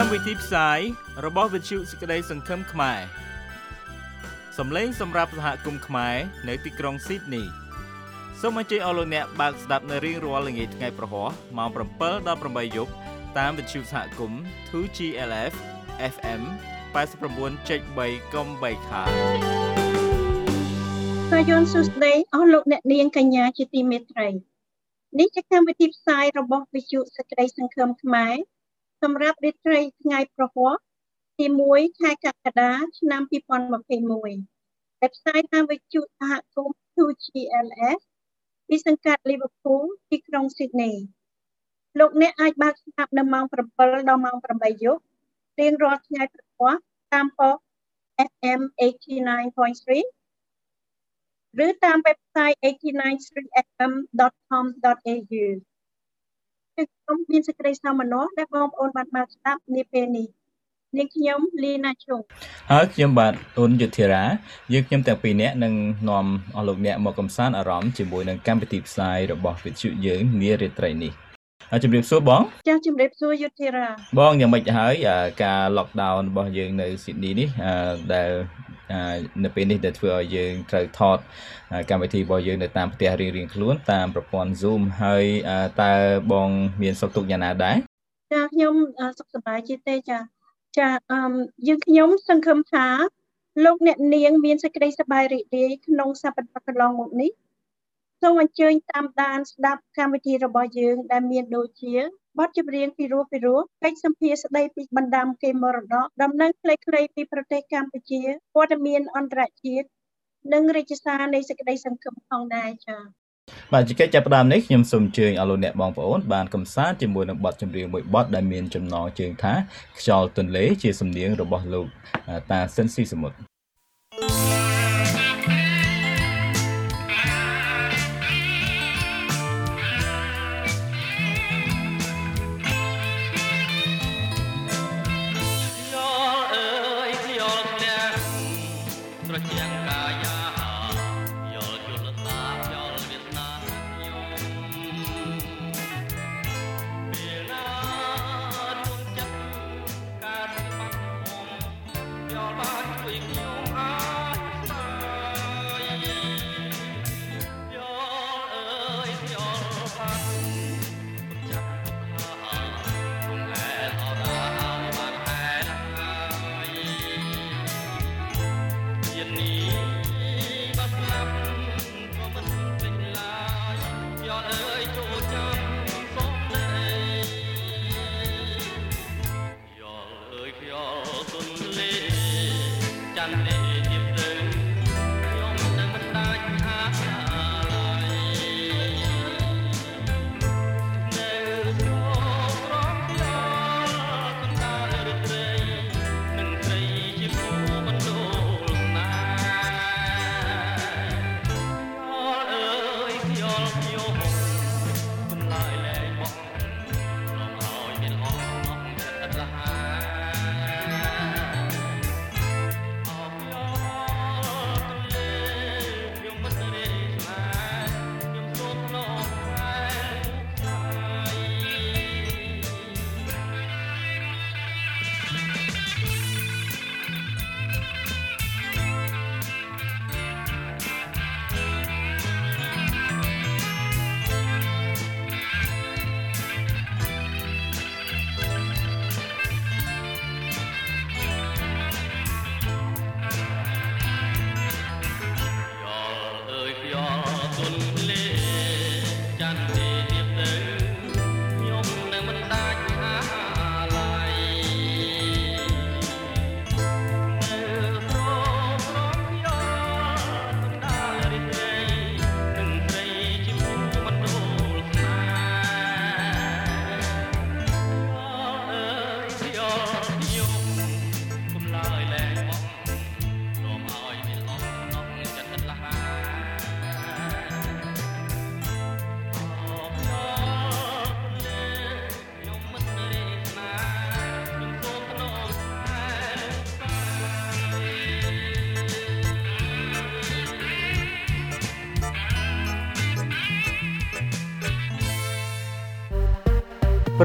កម្មវិធីផ្សាយរបស់វិទ្យុសេចក្តីសង្ឃឹមខ្មែរសំឡេងសម្រាប់សហគមន៍ខ្មែរនៅទីក្រុងស៊ីដនីសូមអញ្ជើញអស់លោកអ្នកបើកស្ដាប់នៅរៀងរាល់ល្ងាចថ្ងៃប្រហោះម៉ោង7ដល់8យប់តាមវិទ្យុសហគមន៍ 2GLF FM 89.3 MHz សាយ័ន្តសុស្ដីអស់លោកអ្នកនាងកញ្ញាជាទីមេត្រីនេះជាកម្មវិធីផ្សាយរបស់វិទ្យុសេចក្តីសង្ឃឹមខ្មែរ សម្រាប់រាត្រីថ្ងៃប្រហ័សទី1ខែកក្កដាឆ្នាំ2021ដែលផ្សាយតាមវិទ្យុសហគមន៍ 2GLS ពីសង្កាត់ Liverpool ទីក្រុង Sydney លោកអ្នកអាចបើកស្ដាប់នៅម៉ោង7ដល់ម៉ោង8យប់រៀងរាល់ថ្ងៃប្រហ័សតាមប៉ុស FM 89.3ឬតាម website 893fm.com.au ខ្ញុំមានសេចក្តីសោមនស្សដែលបងប្អូនបានបានស្ដាប់នាពេលនេះនាងខ្ញុំលីណាជុងហើយខ្ញុំបាទអូនយុធិរាយើងខ្ញុំទាំងពីរនាក់នឹងនាំអស់លោកអ្នកមកកំសាន្តអារម្មណ៍ជាមួយនឹងកម្មវិធីផ្សាយរបស់វិទ្យុយើងនារាត្រីនេះ ជំរាបសួរបងចាជំរាបសួរយុធិរាបងយ៉ាងម៉េចហើយការ lockdown របស់យើងនៅស៊ីដនីនេះដែលនៅពេលនេះដែលធ្វើឲ្យយើងត្រូវថតកម្មវិធីរបស់យើងនៅតាមផ្ទះរៀងៗខ្លួនតាមប្រព័ន្ធ Zoom ហើយតើបងមានសុខទុក្ខយ៉ាងណាដែរចាខ្ញុំសុខសប្បាយជាទេចាចាអឺយើងខ្ញុំសង្ឃឹមថាលោកអ្នកនាងមានសេចក្តីសប្បាយរីករាយក្នុងសប្តាហ៍កន្លងមកនេះ សូមអញ្ជើញតាមដានស្ដាប់កម្មវិធីរបស់យើងដែលមានដូចជាបទចម្រៀងពីរោះពីរោះកិច្ចសម្ភារស្ដីពីបណ្ដាំគេមរតកដំណឹងខ្លីៗពីប្រទេសកម្ពុជាព័ត៌មានអន្តរជាតិនិងរាជសារនៃសេចក្តីសង្ឃឹមផងដែរចា៎បាទជាកិច្ចចាប់ផ្ដើមនេះខ្ញុំសូមអញ្ជើញអស់លោកអ្នកបងប្អូនបានកំសាន្តជាមួយនឹងបទចម្រៀងមួយបទដែលមានចំណងជើងថាខ្យល់ទន្លេជាសំនៀងរបស់លោកតាសិនស៊ីសមុទ្រ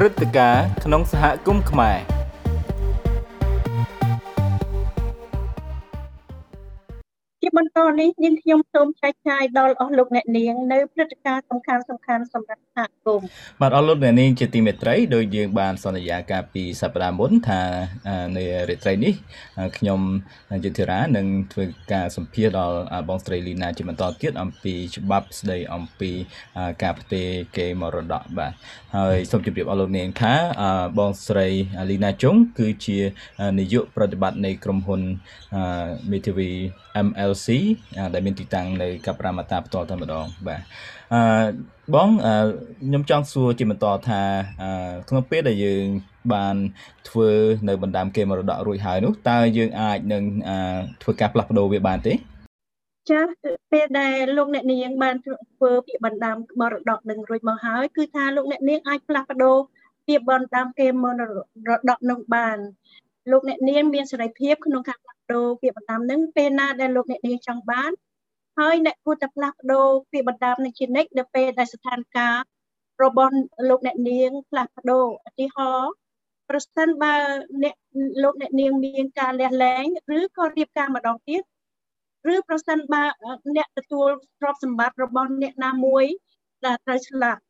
ព្រឹត្តិការណ៍ក្នុងសហគមន៍ខ្មែរជាបន្តនេះនាងខ្ញុំសូមចែកចាយដល់អស់លោកអ្នកនាងនៅព្រឹត្តិការណ៍សំខាន់សំខាន់សម្រាប់សហ បាទអស់លោកអ្នកនាងជាទីមេត្រីដោយយើងបានសន្យាកាលពីសប្តាហ៍មុនថានៅរាត្រីនេះខ្ញុំយុធិរានឹងធ្វើការសម្ភាសដល់បងស្រីលីណាជាបន្តទៀតអំពីច្បាប់ស្ដីអំពីការផ្ទេរគេមរតកបាទហើយសូមជម្រាបអស់លោកអ្នកថាបងស្រីលីណាជុងគឺជានាយកប្រតិបត្តិនៃក្រុមហ៊ុនមេធាវី MLC ដែលមានទីតាំងនៅកັບរាមាតាផ្ទាល់តែម្ដងបាទ អឺបងខ្ញុំចង់សួរជាបន្តថាក្នុងពេលដែលយើងបានធ្វើនៅបណ្ដាំគេមរតករួចហើយនោះតើយើងអាចនឹងធ្វើការផ្លាស់ប្ដូរវាបានទេចាពេលដែលលោកអ្នកនាងបានធ្វើពាក្យបណ្ដាំមរតកនឹងរួចមកហើយគឺថាលោកអ្នកនាងអាចផ្លាស់ប្ដូរពាក្យបណ្ដាំគេមរតកនឹងបានលោកអ្នកនាងមានសេរីភាពក្នុងការផ្លាស់ប្ដូរពាក្យបណ្ដាំនឹងពេលណាដែលលោកអ្នកនាងចង់បាន ហើយអ្នកគួរតែផ្លាស់ប្ដូរពាក្យបណ្ដាំនឹងជានិច្ចនៅពេលដែលស្ថានភាពរបស់លោកអ្នកនាងផ្លាស់ប្ដូរឧទាហរណ៍ប្រសិនបើអ្នកលោកអ្នកនាងមានការលះលែងឬក៏រៀបការម្ដងទៀតឬប្រសិនបើអ្នកទទួលទ្រព្យសម្បត្តិរបស់អ្នកណាមួយដែលត្រូវស្លាប់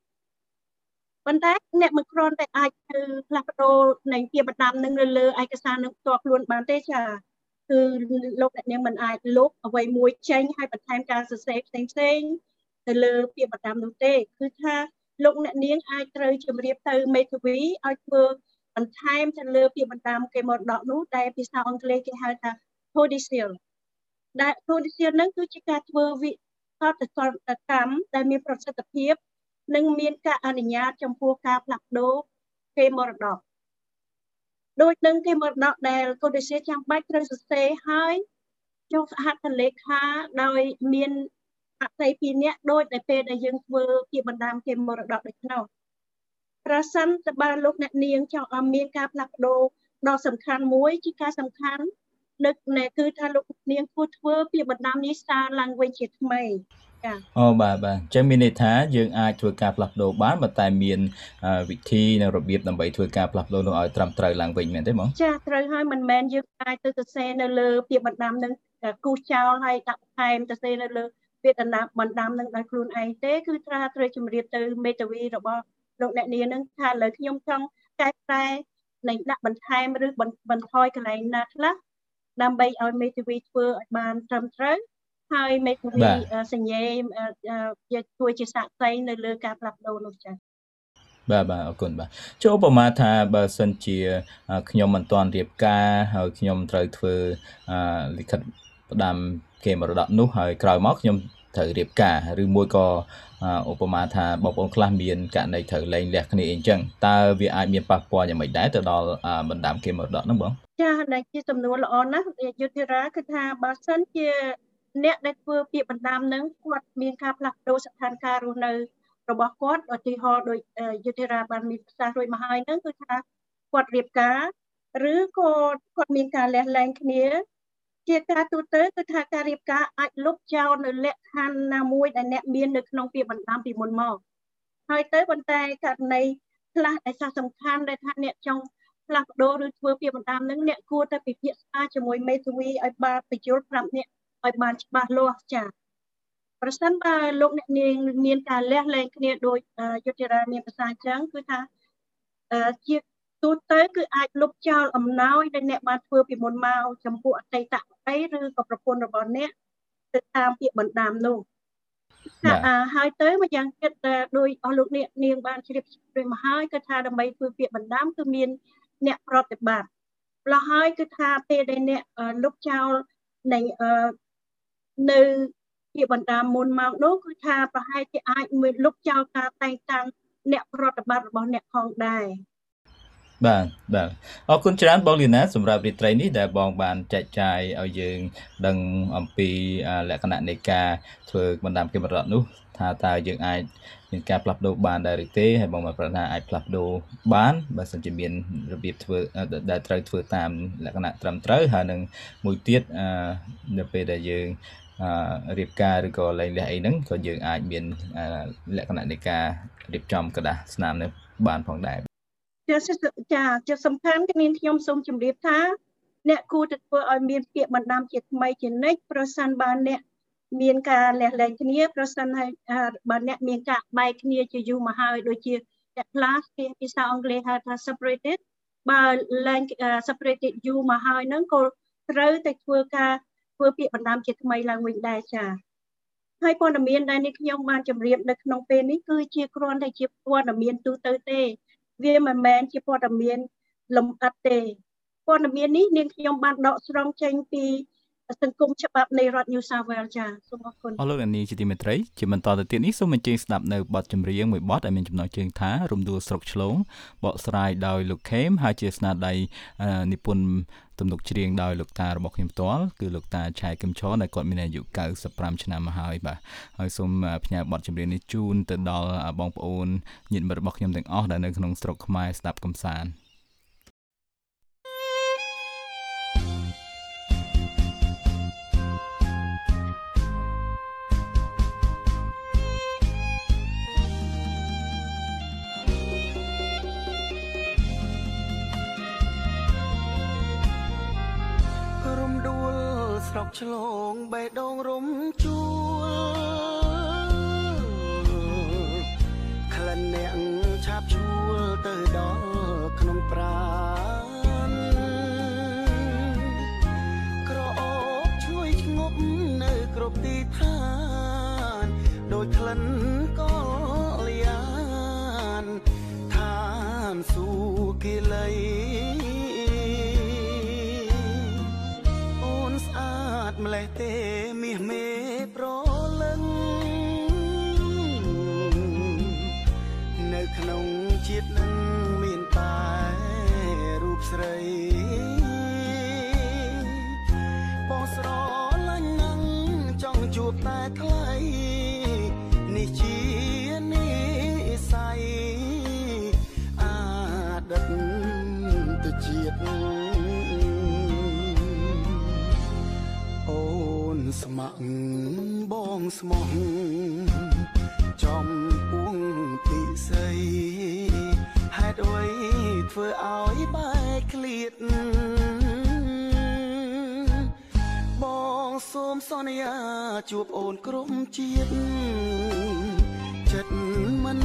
ប៉ុន្តែអ្នកមិនគ្រាន់តែអាចទៅផ្លាស់ប្ដូរនៃជាបណ្ដាំនឹងនៅលើឯកសារនឹងផ្ទាល់ខ្លួនបានទេចា គឺលោកអ្នកនាងមិនអាចលុបអ្វីមួយចេញហើយបន្ថែមការសរសេរផ្សេងផ្សេងទៅលើពាក្យបណ្ដាំនោះទេគឺថាលោកអ្នកនាងអាចត្រូវជម្រាបទៅមេធាវីឲ្យធ្វើបន្ថែមទៅលើពាក្យបណ្ដាំគេមរតកនោះដែលភាសាអង់គ្លេសគេហៅថា codicil ដែល codicil នឹងគឺជាការធ្វើវិកតកម្មដែលមានប្រសិទ្ធភាព និងមានការអនុញ្ញាតចំពោះការផ្លាស់ប្ដូរគេមរតក ដូចនឹងគេមរតកដែលកូដេសៀចាំបាច់ត្រូវសរសេរហើយចុះសហត្ថលេខាដោយមានអតីតពីរនាក់ដូចតែពេលដែលយើងធ្វើជាបណ្ដាំគេមរតកដូចនោះប្រសិនតើបើលោកអ្នកនាងចង់ឲ្យមានការផ្លាស់ប្ដូរដ៏សំខាន់មួយជាការសំខាន់នឹកគឺថាលោកនាងគួរធ្វើពីបណ្ដាំនេះសារឡើងវិញជាថ្មីចា អូបាទបាទអញ្ចឹងមានន័យថាយើងអាចធ្វើការផ្លាស់ប្ដូរបានប៉ុន្តែមានវិធីនិងរបៀបដើម្បីធ្វើការផ្លាស់ប្ដូរនោះឲ្យត្រឹមត្រូវឡើងវិញមែនទេបងចាត្រូវហើយមិនមែនយើងអាចទៅសរសេរនៅលើពាក្យបណ្ដាំនឹងគូសចោលហើយដាក់បន្ថែមសរសេរនៅលើពាក្យបណ្ដាំបណ្ដាំនឹងដោយខ្លួនឯងទេគឺថាត្រូវជម្រាបទៅមេតាវីរបស់លោកអ្នកនាងនឹងថាលើខ្ញុំចង់កែប្រែនៃដាក់បន្ថែមឬបន្ថយកន្លែងណាខ្លះដើម្បីឲ្យមេធាវីធ្វើឲ្យបានត្រឹមត្រូវ ហើយមេធាវីសញ្ញេយកជួយជាសាក្សីនៅលើការផ្លាស់ប្ដូរនោះចា៎បាទបាទអរគុណបាទចូលឧបមាថាបើសិនជាខ្ញុំមិនទាន់រៀបការហើយខ្ញុំត្រូវធ្វើលិខិតផ្ដាំគេមរតកនោះហើយក្រោយមកខ្ញុំត្រូវរៀបការឬមួយក៏ឧបមាថាបងប្អូនខ្លះមានករណីត្រូវលែងលះគ្នាអីចឹងតើវាអាចមានប៉ះពាល់យ៉ាងម៉េចដែរទៅដល់បណ្ដាំគេមរតកហ្នឹងបងចាដែលជាសំណួរល្អណាស់យុទ្ធិរាគឺថាបើសិនជា អ្នកដែលធ្វើពាក្យបណ្ដាំនឹងគាត់មានការផ្លាស់ប្ដូរស្ថានភាពរស់នៅរបស់គាត់ឧទាហរណ៍ដូចយុទ្ធរាបានមានប្រសាសន៍រួចមកហើយហ្នឹងគឺថាគាត់រៀបការឬក៏គាត់មានការលះលែងគ្នា ជាការទូទៅគឺថាការរៀបការអាចលុបចោលនៅលក្ខខណ្ឌណាមួយដែលអ្នកមាននៅក្នុងពាក្យបណ្ដាំពីមុនមកហើយទៅប៉ុន្តែករណីខ្លះដែលសំខាន់ដែលថាអ្នកចង់ផ្លាស់ប្ដូរឬធ្វើពាក្យបណ្ដាំនឹងអ្នកគួរតែពិភាក្សាជាមួយមេធាវីឲ្យបានបញ្យល់ប្រាប់អ្នក ឲ្យបានច្បាស់លាស់ចា៎ប្រសិនបើលោកអ្នកនាងមានការលះលែងគ្នាដោយយុទ្ធរាមានប្រសាអញ្ចឹងគឺថាជាទូទៅគឺអាចលុបចោលអំណោយដែលអ្នកបានធ្វើពីមុនមកចំពោះអតីតប្តីឬក៏ប្រពន្ធរបស់អ្នកទៅតាមពាក្យបណ្ដាំនោះថាហើយទៅម្យ៉ាងទៀតដោយអស់លោកអ្នកនាងបានជ្រាបជ្រាបមកហើយគឺថាដើម្បីធ្វើពាក្យបណ្ដាំគឺមានអ្នកប្រតិបត្តិម្ល៉េះហើយគឺថាពេលដែលអ្នកលុបចោលនៃ នៅជាបណ្ដាមុនមកនោះគឺថាប្រហែលជាអាចមួយលុបចោលការតែងតាំងអ្នកប្រតិបត្តិរបស់អ្នកផងដែរបាទបាទអរគុណច្រើនបងលីណាសម្រាប់រាត្រីនេះដែលបងបានចែកចាយឲ្យយើងដឹងអំពីលក្ខណៈនៃការធ្វើបណ្ដាំគេបរដ្ឋនោះថាតើយើងអាចមានការផ្លាស់ប្ដូរបានដែរឬទេហើយបងមកប្រាថ្នាអាចផ្លាស់ប្ដូរបានបើសិនជាមានរបៀបធ្វើដែលត្រូវធ្វើតាមលក្ខណៈត្រឹមត្រូវហើយនឹងមួយទៀតនៅពេលដែលយើង រៀបការឬក៏លែងលះអីហ្នឹងក៏យើងអាចមានលក្ខណៈនៃការរៀបចំกระดาษស្នាមនេះបានផងដែរចាចាជាសំខាន់គឺនាងខ្ញុំសូមជម្រាបថា អ្នកគួរតែធ្វើឲ្យមានពាក្យបណ្ដាំជាថ្មីជានិច្ចប្រសិនបើអ្នកមានការលះលែងគ្នាប្រសិនហើយបើអ្នកមានការបែកគ្នាជាយូរមកហើយដូចជាអ្នកខ្លះគេភាសាអង់គ្លេសហៅថា separated បើលែង separated យូរមកហើយហ្នឹងក៏ត្រូវតែធ្វើការ ធ្វើពាក្យបណ្ដាំជាថ្មីឡើងវិញដែរចា៎ហើយព័ត៌មានដែលនេះខ្ញុំបានជម្រាបនៅក្នុងពេលនេះគឺជាគ្រាន់តែជាព័ត៌មានទូទៅទេ វាមិនមែនជាព័ត៌មានលម្អិតទេព័ត៌មាននេះនាងខ្ញុំបានដកស្រង់ចេញពីសង្គមច្បាប់នៃរដ្ឋ New South Wales ចាសូមអរគុណអរលោកអ្នកនាងជាទីមេត្រីជាបន្តទៅទៀតនេះសូមអញ្ជើញស្ដាប់នៅបទចម្រៀងមួយបទដែលមានចំណងជើងថារំដួលស្រុកឆ្លងបកស្រាយដោយលោកខេមហើយជាស្នាដៃនិពន្ធ ទំនុកច្រៀងដោយលោកតារបស់ខ្ញុំផ្ទាល់គឺលោកតាឆៃគឹមឆនដែលគាត់មានអាយុ95ឆ្នាំមកហើយបាទហើយសូមផ្ញើបទចម្រៀងនេះជូនទៅដល់បងប្អូនញាតិមិត្តរបស់ខ្ញុំទាំងអស់ដែលនៅក្នុងស្រុកខ្មែរស្ដាប់កំសាន្ត ឆ្លងបេះដូងរំជួល បងស្មោះចំពួងពិសីហេតុអ្វីធ្វើឲ្យបែកឃ្លាតបងសូមសន្យាជួបអូនក្រុមជាតិចិត្តមិន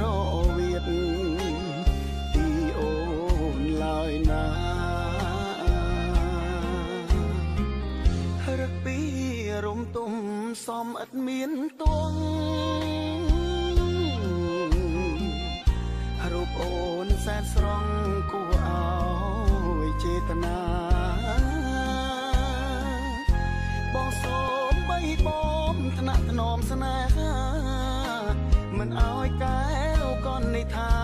រវៀ សំឥតមានទងរូបអូនសែនស្រងគួរឲ្យចេតនាបងសូមបីបំថ្នាក់ថ្នមស្នេហាមិនឲ្យកែវកននិថា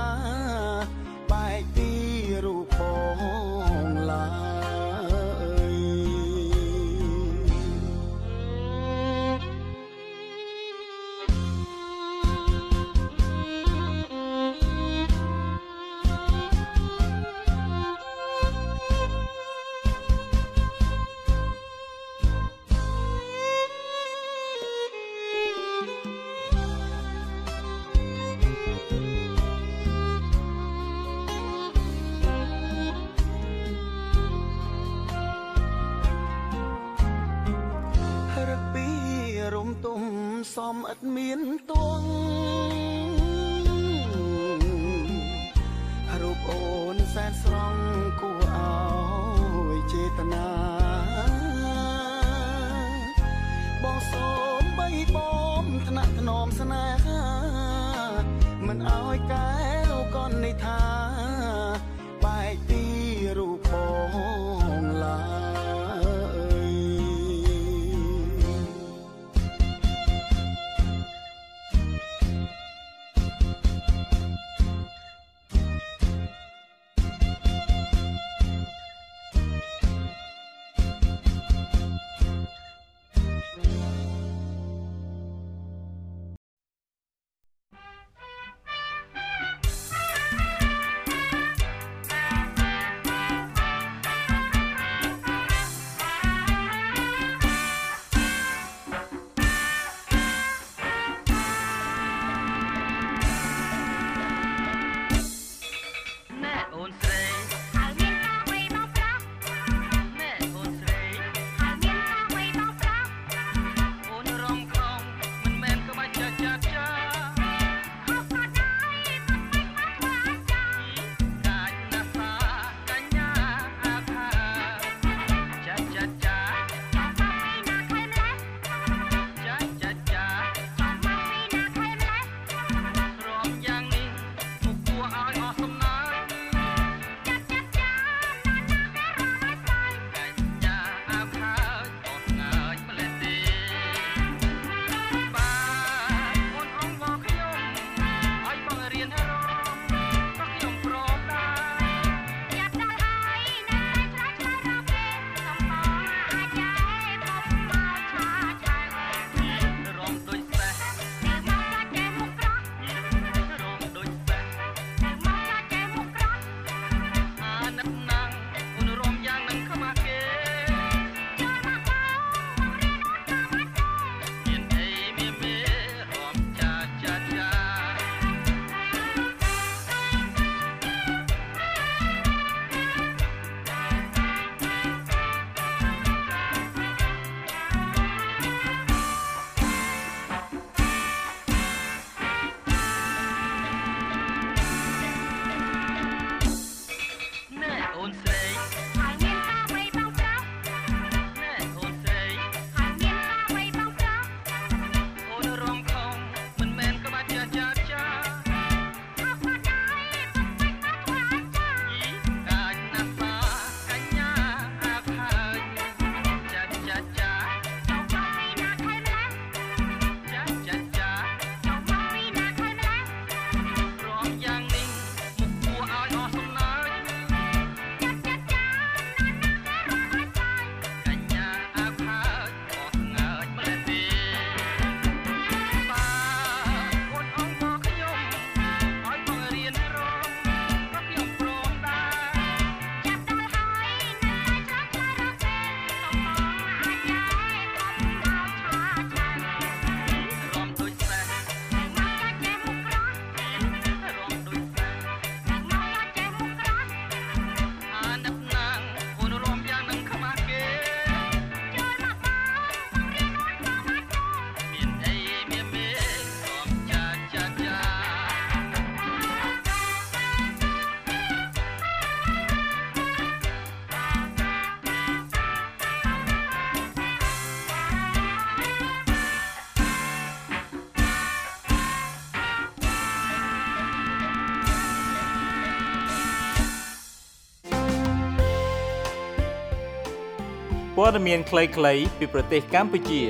ព័ត៌មានខ្លីៗពីប្រទេសកម្ពុជា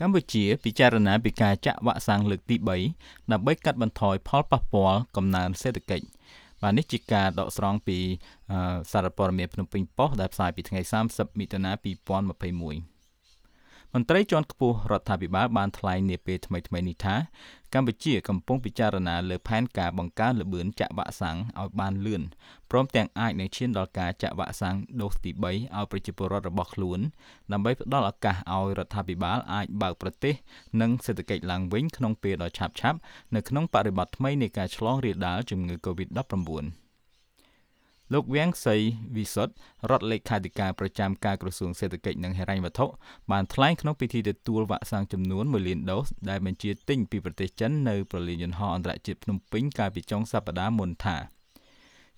កម្ពុជាពិចារណាពីការចាក់វ៉ាក់សាំងលើកទី3ដើម្បីកាត់បន្ថយផលប៉ះពាល់កំណើនសេដ្ឋកិច្ចបាទនេះជាការដកស្រង់ពីសារព័ត៌មានភ្នំពេញប៉ុស្តិ៍ដែលផ្សាយពីថ្ងៃ30មិថុនា2021 មន្ត្រីជាន់ខ្ពស់រដ្ឋាភិបាលបានថ្លែងនាពេលថ្មីៗនេះថាកម្ពុជាកំពុងពិចារណាលើផែនការបង្កើនល្បឿនចាក់វ៉ាក់សាំងឲ្យបានលឿនព្រមទាំងអាចនឹងឈានដល់ការចាក់វ៉ាក់សាំងដូសទី3ឲ្យប្រជាពលរដ្ឋរបស់ខ្លួនដើម្បីផ្ដល់ឱកាសឲ្យរដ្ឋាភិបាលអាចបើកប្រទេសនិងសេដ្ឋកិច្ចឡើងវិញក្នុងពេលដ៏ឆាប់ៗនៅក្នុងបរិបទថ្មីនៃការឆ្លងរាលដាលជំងឺ Covid-19 លោកវាងសីវិសុទ្ធរដ្ឋលេខាធិការប្រចាំការក្រសួងសេដ្ឋកិច្ចនិងហិរញ្ញវត្ថុបានថ្លែងក្នុងពិធីទទួលវ៉ាក់សាំងចំនួន1លានដូសដែលបញ្ជាទិញពីប្រទេសចិននៅប្រលានយន្តហោះអន្តរជាតិភ្នំពេញកាលពីចុងសប្តាហ៍មុនថា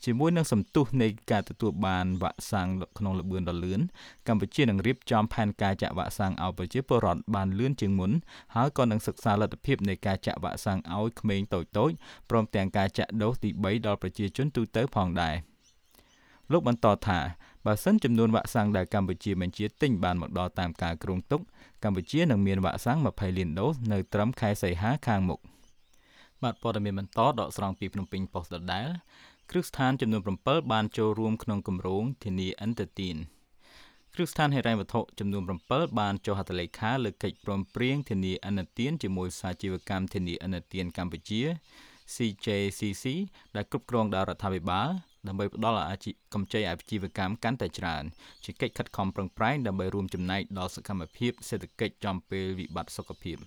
ជាមួយនឹងសន្ទុះនៃការទទួលបានវ៉ាក់សាំងក្នុងល្បឿនដ៏លឿនកម្ពុជានឹងរៀបចំផែនការចាក់វ៉ាក់សាំងឲ្យប្រជាពលរដ្ឋបានលឿនជាងមុនហើយក៏នឹងសិក្សាលទ្ធភាពនៃការចាក់វ៉ាក់សាំងឲ្យក្មេងតូចៗព្រមទាំងការចាក់ដូសទី3ដល់ប្រជាជនទូទៅផងដែរ។ លោកបន្តថាបើសិនចំនួនវ៉ាក់សាំងដែលកម្ពុជាបញ្ជាទិញបានមកដល់តាមការគ្រោងទុកកម្ពុជានឹងមានវ៉ាក់សាំង20លានដូសនៅត្រឹមខែសីហាខាងមុខបាទព័ត៌មានបន្តដកស្រង់ពីភ្នំពេញប៉ុស្តិ៍ដដែលគ្រឹះស្ថានចំនួន7បានចូលរួមក្នុងគម្រោងធានាអន្តទានគ្រឹះស្ថានហិរញ្ញវត្ថុចំនួន7បានចុះហត្ថលេខាលើកិច្ចព្រមព្រៀងធានាអន្តទានជាមួយសាជីវកម្មធានាអន្តទានកម្ពុជា CJCC ដែលគ្រប់គ្រងដោយរដ្ឋាភិបាល ដើម្បីផ្ដល់អាជីវកម្ចីអាជីវកម្មកាន់តែច្រើនជាកិច្ចខិតខំប្រឹងប្រែងដើម្បីរួមចំណែកដល់សកម្មភាពសេដ្ឋកិច្ចចំពេលវិបត្តិសុខភាព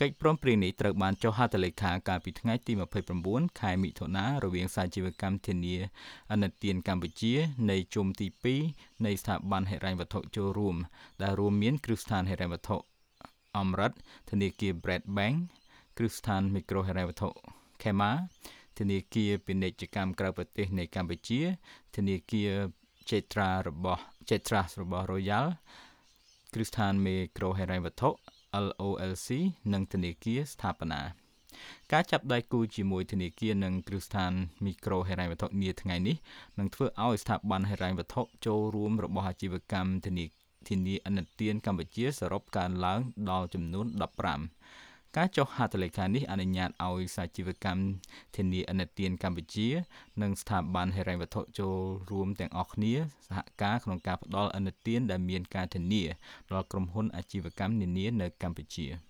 កិច្ចព្រមព្រៀងនេះត្រូវបានចុះហត្ថលេខាកាលពីថ្ងៃទី29ខែមិថុនារវាងសាជីវកម្មធានាអនុទានកម្ពុជានៃជុំទី2នៃស្ថាប័នហិរញ្ញវត្ថុចូលរួម ដែលរួមមានគ្រឹះស្ថានហិរញ្ញវត្ថុអមរិតធនាគារ Bread Bank គ្រឹះស្ថានមីក្រូហិរញ្ញវត្ថុ Kema ធនាគារពាណិជ្ជកម្មក្រៅប្រទេសនៃកម្ពុជាធនាគារ Cetra របស់ Cetra របស់ Royal គ្រឹះស្ថានមេក្រូហិរញ្ញវត្ថុ LOLC និងធនាគារស្ថាបនាការចាប់ដៃគូជាមួយធនាគារនិងគ្រឹះស្ថានមីក្រូហិរញ្ញវត្ថុនាថ្ងៃនេះនឹងធ្វើឲ្យស្ថាប័នហិរញ្ញវត្ថុចូលរួមរបស់អាជីវកម្មធនាធានាអនុទានកម្ពុជាសរុបកើនឡើងដល់ចំនួន15 ការចុះហត្ថលេខានេះអនុញ្ញាតឲ្យសាជីវកម្មធានាអនុទានកម្ពុជា និងស្ថាប័នហិរញ្ញវត្ថុចូលរួមទាំងអស់គ្នាសហការក្នុងការផ្តល់អនុទានដែលមានការធានាដល់ក្រុមហ៊ុនអាជីវកម្មនានានៅកម្ពុជា។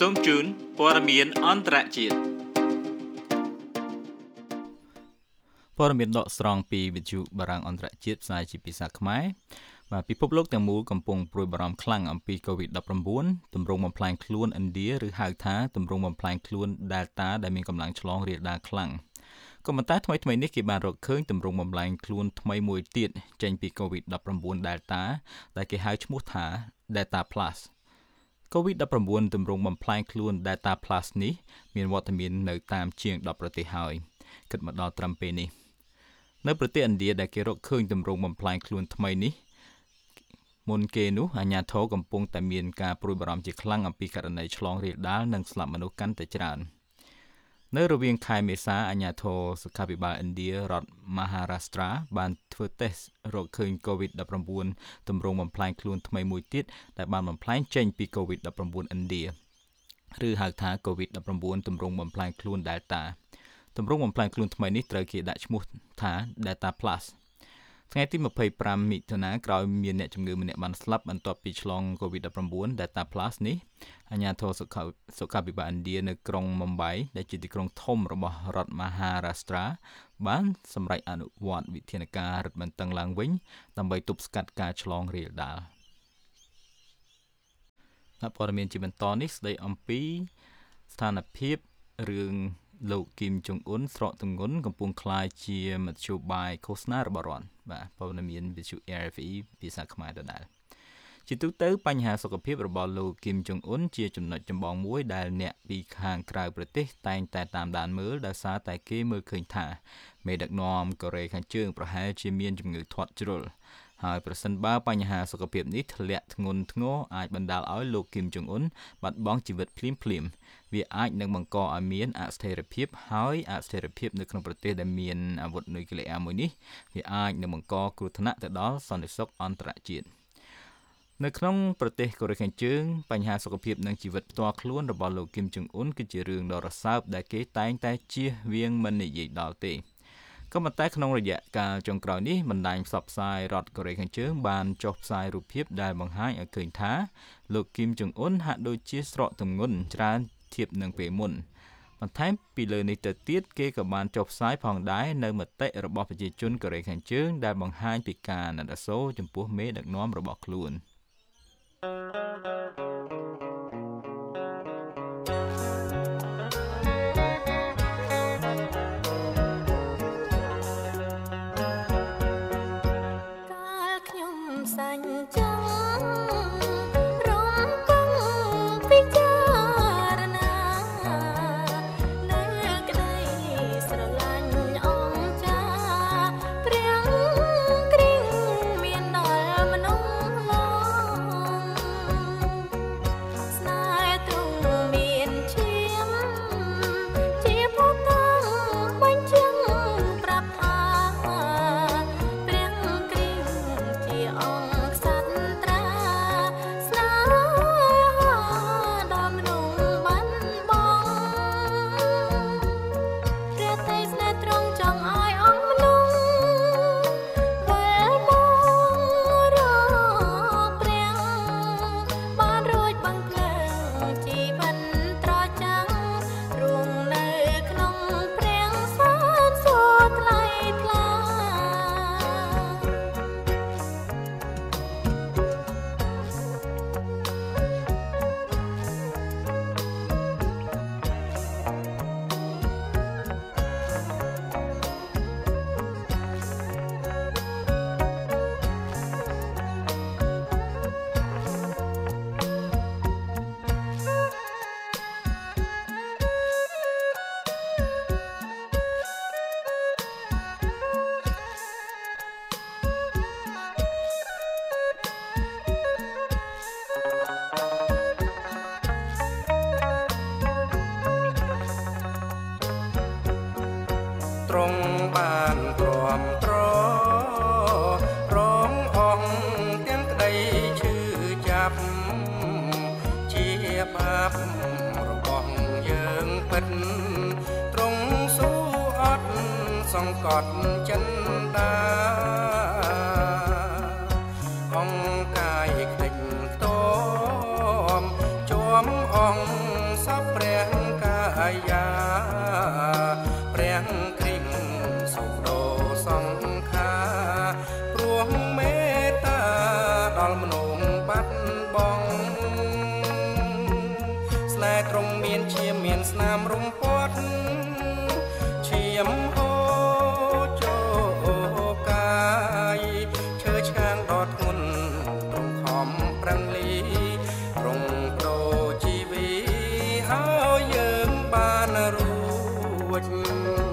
សូមជូនព័ត៌មានអន្តរជាតិព័ត៌មានដកស្រង់ពីវិទ្យុបារាំងអន្តរជាតិផ្សាយជាភាសាខ្មែរបាទពិភពលោកទាំងមូលកំពុងព្រួយបារម្ភខ្លាំងអំពី COVID-19 ទម្រង់បំផ្លាញខ្លួនឥណ្ឌាឬហៅថាទម្រង់បំផ្លាញខ្លួន Delta ដែលមានកម្លាំងឆ្លងរាលដាលខ្លាំងក៏ប៉ុន្តែថ្មីថ្មីនេះគេបានរកឃើញទម្រង់បំផ្លាញខ្លួនថ្មីមួយទៀតចេញពី COVID-19 Delta ដែលគេហៅឈ្មោះថា Delta Plus COVID-19 ទម្រង់បំផ្លាញខ្លួន Delta Plus នេះមានវត្តមាននៅតាមជាង10ប្រទេសហើយគិតមកដល់ត្រឹមពេលនេះនៅប្រទេសឥណ្ឌាដែលគេរកឃើញទម្រង់បំផ្លាញខ្លួនថ្មីនេះមុនគេនោះអាជ្ញាធរកំពុងតែមានការព្រួយបារម្ភជាខ្លាំងអំពីករណីឆ្លងរាលដាលនិងស្លាប់មនុស្សកាន់តែច្រើន នៅរវាងខែមេសាអាជ្ញាធរសុខាភិបាលឥណ្ឌារដ្ឋ Maharashtra បានធ្វើតេស្តរកឃើញ COVID-19 ទម្រង់បំផ្លាញខ្លួនថ្មីមួយទៀតដែលបានបំផ្លាញចេញពី COVID-19 ឥណ្ឌាឬហៅថា COVID-19 ទម្រង់បំផ្លាញខ្លួន Delta ទម្រង់បំផ្លាញខ្លួនថ្មីនេះត្រូវគេដាក់ឈ្មោះថា Delta Plus ថ្ងៃទី25មិថុនាក្រោយមានអ្នកជំងឺម្នាក់បានស្លាប់បន្ទាប់ពីឆ្លង COVID-19 Delta Plus នេះអាជ្ញាធរសុខាសុខាភិបាលឥណ្ឌានៅក្រុងមុំបៃដែលជាទីក្រុងធំរបស់រដ្ឋ Maharashtra បានសម្រេចអនុវត្តវិធានការរឹតបន្តឹងឡើងវិញដើម្បីទប់ស្កាត់ការឆ្លងរាលដាលព័ត៌មានជាបន្តនេះស្ដីអំពីស្ថានភាពរឿង លោកគីមចុងអ៊ុនស្រកទងន់កំពុងคลายជាមធ្យោបាយឃោសនារបស់រដ្ឋបាទព័ត៌មានវិទ្យុ RFE ភាសាខ្មែរដដែលជាទូទៅបញ្ហាសុខភាពរបស់លោកគីមចុងអ៊ុនជាចំណុចចម្បងមួយដែលអ្នកពីខាងក្រៅប្រទេសតែងតែតាមដានមើលដោយសារតែគេមើលឃើញថាមេដឹកនាំកូរ៉េខាងជើងប្រហែលជាមានជំងឺធាត់ជ្រុល ហើយប្រសិនបើបញ្ហាសុខភាពនេះធ្លាក់ធ្ងន់ធ្ងរអាចបណ្ដាលឲ្យលោកគីមចុងអ៊ុនបាត់បង់ជីវិតភ្លាមភ្លាមវាអាចនឹងបង្កឲ្យមានអស្ថិរភាពហើយអស្ថិរភាពនៅក្នុងប្រទេសដែលមានអាវុធនុយក្លេអ៊ែរមួយនេះវាអាចនឹងបង្កគ្រោះថ្នាក់ទៅដល់សន្តិសុខអន្តរជាតិនៅក្នុងប្រទេសកូរ៉េខាងជើងបញ្ហាសុខភាពនិងជីវិតផ្ទាល់ខ្លួនរបស់លោកគឹមចុងអ៊ុនគឺជារឿងដ៏រសើបដែលគេតែងតែជៀសវាងមិននិយាយដល់ទេ ក៏ប៉ុន្តែក្នុងរយៈកាលចុងក្រោយនេះបណ្ដាញផ្សព្វផ្សាយរដ្ឋកូរ៉េខាងជើងបានចុះផ្សាយរូបភាពដែលបង្ហាញឲ្យឃើញថាលោកគឹមចុងអ៊ុនហាក់ដូចជាស្រកទម្ងន់ច្រើនធៀបនឹងពេលមុនបន្ថែមពីលើនេះទៅទៀតគេក៏បានចុះផ្សាយផងដែរនៅមតិរបស់ប្រជាជនកូរ៉េខាងជើងដែលបង្ហាញពីការណិតអាសូរចំពោះមេដឹកនាំរបស់ខ្លួន។ Thank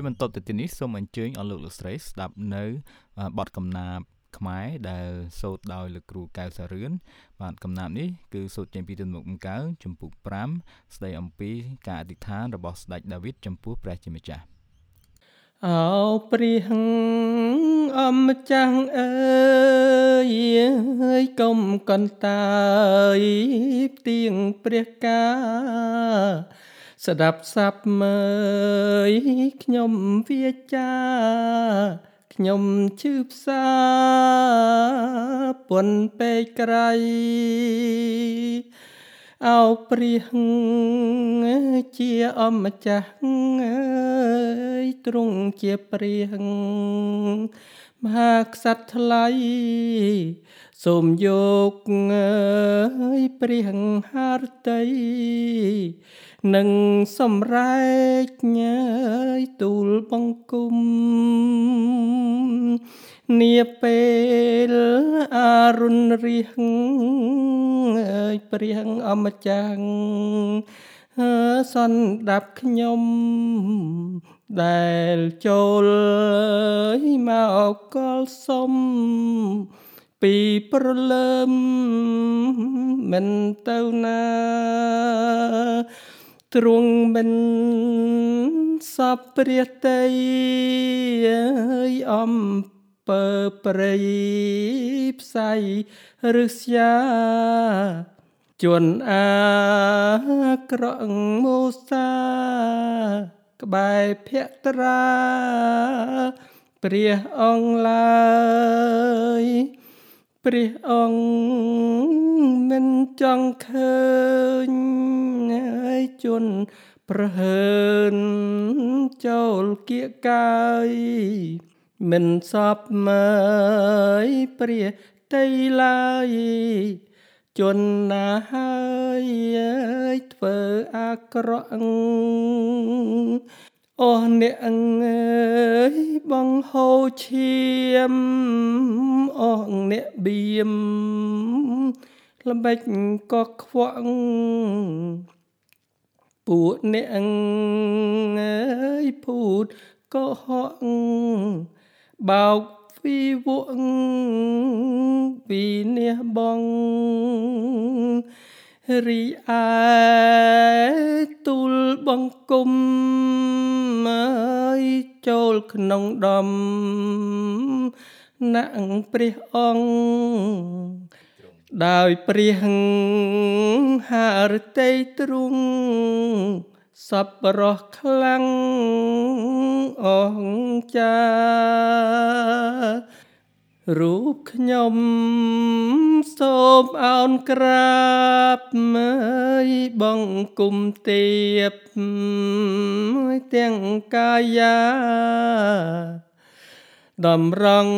ជាបន្តទៅទីនេះសូមអញ្ជើញអស់លោកលោកស្រីស្ដាប់នៅបទកំណាព្យខ្មែរដែលសូត្រដោយលោកគ្រូកៅសារឿនបាទកំណាព្យនេះគឺសូត្រចេញពីទំនុកបង្កើចំពុក5ស្ដីអំពីការអធិដ្ឋានរបស់ស្ដេចដាវីតចំពោះព្រះជាម្ចាស់អោព្រះអម្ចាស់អើយអើយកុំកន្តើយផ្ទៀងព្រះកា ស្ដាប់សាប់មើយខ្ញុំវាចាខ្ញុំឈឺផ្សាពុនពេកក្រៃអោព្រះជាអម្ចាស់អើយទ្រង់ជាព្រះមហាក្សត្រថ្លៃសូមយកអើយព្រះハរតី នឹងសម្រែកញើយទូលបង្គំនាពេលអរុណរិះអើយព្រះអម្ចាស់សន្តាប់ខ្ញុំដែលចូលមកកលសុំពីប្រលើមមិនទៅណា ទ្រង់មិនសពព្រះតីអើយអំពើព្រៃផ្សៃរឹស្យាជន់អាក្រក់មូសាក្បែរភក្ត្រាព្រះអង្គឡើយ ព្រះអង្គមិនចង់ឃើញហើយជន់ប្រហើនចូលគៀកកាយមិនសពមើយព្រះតីឡើយជន់ណាហើយធ្វើអាក្រក់ អស់អ្នកអើយបងហូរឈាមអស់អ្នកបៀមល្បិចក៏ខ្វក់ពួកអ្នកអើយភូតក៏ហក់បោកពីវក់ពីនេះបង រីឯទូលបង្គំអើយចូលក្នុងដំណាក់ព្រះអង្គដោយព្រះហារតីទ្រង់សពរស់ខ្លាំងអង្ចា រូបខ្ញុំសូមអោនក្រាបមើយបង្គំទៀបទាំងកាយាតម្រង់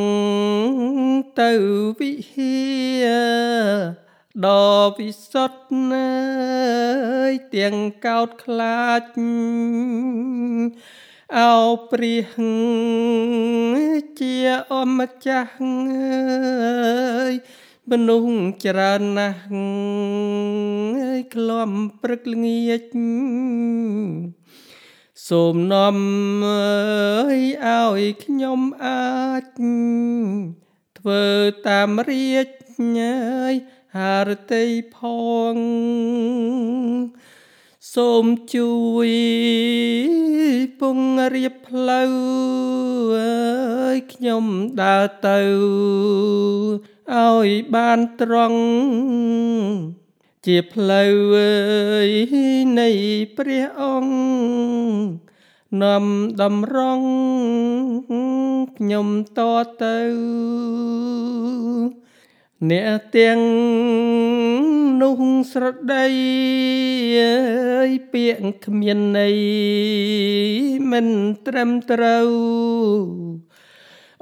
ទៅវិហាដ៏វិសុទ្ធណាយទាំងកោតខ្លាច អោព្រះជាអម្ចាស់អើយមនុស្សច្រើនណាស់អើយក្លំព្រឹកល្ងាចសូមនាំអើយឲ្យខ្ញុំអាចធ្វើតាមរាជអើយហារតីផង សូមជួយពងរៀបផ្លូវអើយខ្ញុំដើរទៅឲ្យបានត្រង់ជាផ្លូវអើយនៃព្រះអង្គនាំតម្រង់ខ្ញុំតទៅ អ្នកទាំងនោះស្រដីអើយពាក្យគ្មានន័យមិនត្រឹមត្រូវ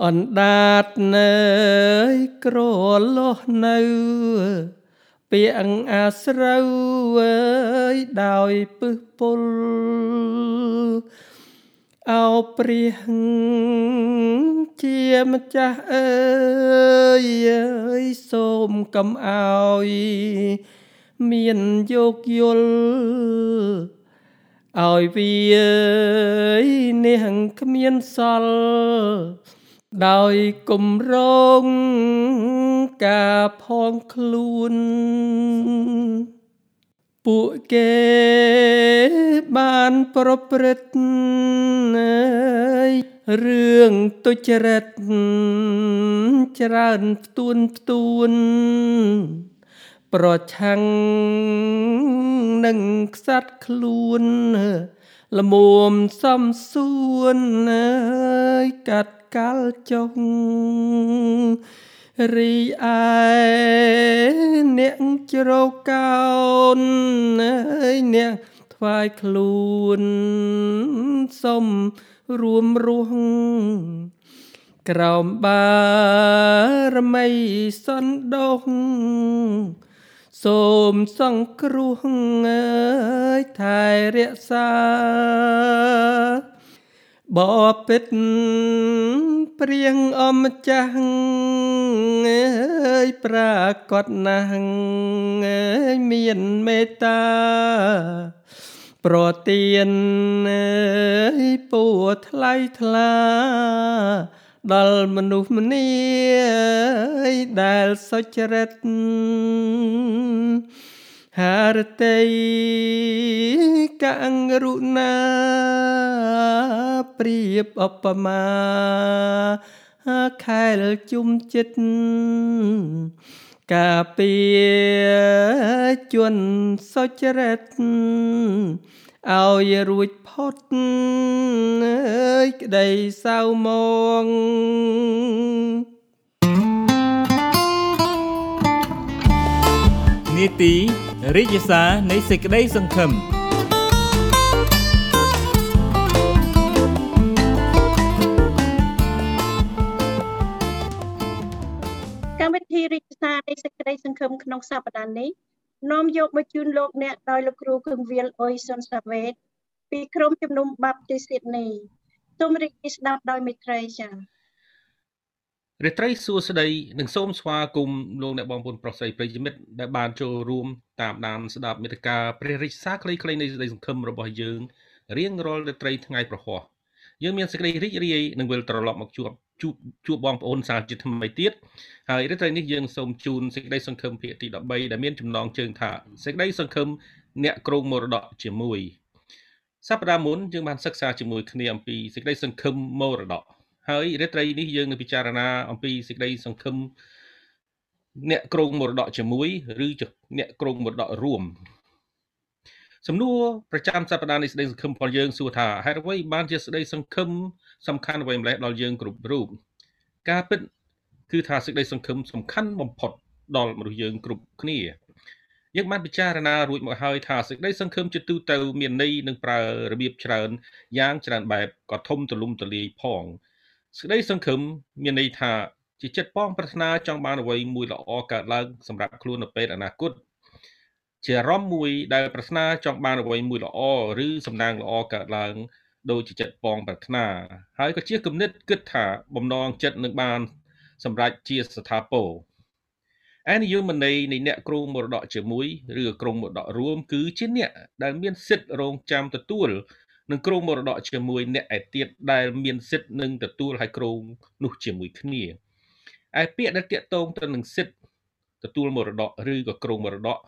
អណ្ដាតនៅក្រលោះនៅពាក្យអាស្រូវអើយដោយពឹសពុល អោព្រះជាម្ចាស់អើយអើយសូមកុំអោយមានយោគយល់ឲ្យវានេះគ្មានសល់ដោយគម្រងការផងខ្លួន ពួកគេបានប្រព្រឹត្តរឿងទុច្ចរិតច្រើនផ្ទួនផ្ទួន ប្រឆាំងនឹងខ្សាត់ខ្លួនលមុំសំសួនអើយកាត់កាល់ចុង រីឯអ្នកជ្រោកកោនអើយអ្នកថ្វាយខ្លួនសុំរួមរស់ក្រោមបារមីសន្តោសសូមសង្គ្រោះអើយថែរក្សា បពិតព្រៀងអម្ចាស់អើយប្រាកដណាស់អើយមានមេត្តាប្រទៀនអើយពួថ្លៃថ្លាដល់មនុស្សម្នាដែលសុចរិត ហារតីកង្រុណាប្រៀបឧបមាខែលជុំចិត្តការពារជនសុចរិតឲ្យរួចផុតអើយក្តីសៅមង នីតិរាជសារនៃសេចក្តីសង្ឃឹមកម្មវិធីរាជសារនៃសេចក្តីសង្ឃឹមក្នុងសប្តាហ៍នេះនាំយកមកជូនលោកអ្នកដោយលោកគ្រូគឹងវិលអ៊ុយសុនសាវេតពីក្រុមជំនុំបាប់ទីស៊ីដនីសូមរីករាយស្ដាប់ដោយមេត្រីចា៎ រាត្រីសួស្តីនិងសូមស្វាគមន៍លោកអ្នកបងប្អូនប្រុសស្រីប្រិយមិត្តដែលបានចូលរួមតាមដានស្ដាប់មេត្តាព្រះរាជសារខ្លីៗនៃសេចក្តីសង្ឃឹមរបស់យើងរៀងរាល់រាត្រីថ្ងៃប្រហោះយើងមានសេចក្តីរីករាយនឹងវិលត្រឡប់មកជួបជួបជួបបងប្អូនសាជាថ្មីទៀតហើយរាត្រីនេះយើងសូមជូនសេចក្តីសង្ឃឹមភាគទី13ដែលមានចំណងជើងថាសេចក្តីសង្ឃឹមអ្នកគ្រងមរតកជាមួយសប្តាហ៍មុនយើងបានសិក្សាជាមួយគ្នាអំពីសេចក្តីសង្ឃឹមមរតក ហើយរាត្រីនេះយើងនឹងពិចារណាអំពីសេចក្តីសង្ឃឹមអ្នកគ្រងមរតកជាមួយឬអ្នកគ្រងមរតករួមសំណួរប្រចាំសប្តាហ៍នេះស្ដីសង្ឃឹមរបស់យើងសួរថាហេតុអ្វីបានជាស្ដីសង្ឃឹមសំខាន់អ្វីម្លេះដល់យើងគ្រប់រូបការពិតគឺថាសេចក្តីសង្ឃឹមសំខាន់បំផុតដល់មនុស្សយើងគ្រប់គ្នាយើងបានពិចារណារួចមកហើយថាសេចក្តីសង្ឃឹមជាទូទៅមានន័យនឹងប្រើរបៀបច្រើនយ៉ាងច្រើនបែបក៏ធំទូលំទូលាយផង សេចក្តីសង្ឃឹមមានន័យថាជាចិត្តប៉ងប្រាថ្នាចង់បានអ្វីមួយល្អកើតឡើងសម្រាប់ខ្លួននៅពេលអនាគតជាអារម្មណ៍មួយដែលប្រាថ្នាចង់បានអ្វីមួយល្អឬសំណាងល្អកើតឡើងដោយជាចិត្តប៉ងប្រាថ្នាហើយក៏ជាគំនិតគិតថាបំណងចិត្តនឹងបាន សម្រេចជាស្ថាពរឯនិយមន័យនៃអ្នកគ្រងមរតកជាមួយឬគ្រងមរតករួមគឺជាអ្នកដែលមានសិទ្ធិរងចាំទទួល និងគ្រងមរតកជាមួយអ្នកឯទៀតដែលមានសិទ្ធិនឹងទទួលហើយគ្រងនោះជាមួយគ្នាឯពាក្យដែលតាកតងទៅនឹងសិទ្ធិទទួលមរតកឬក៏គ្រងមរតក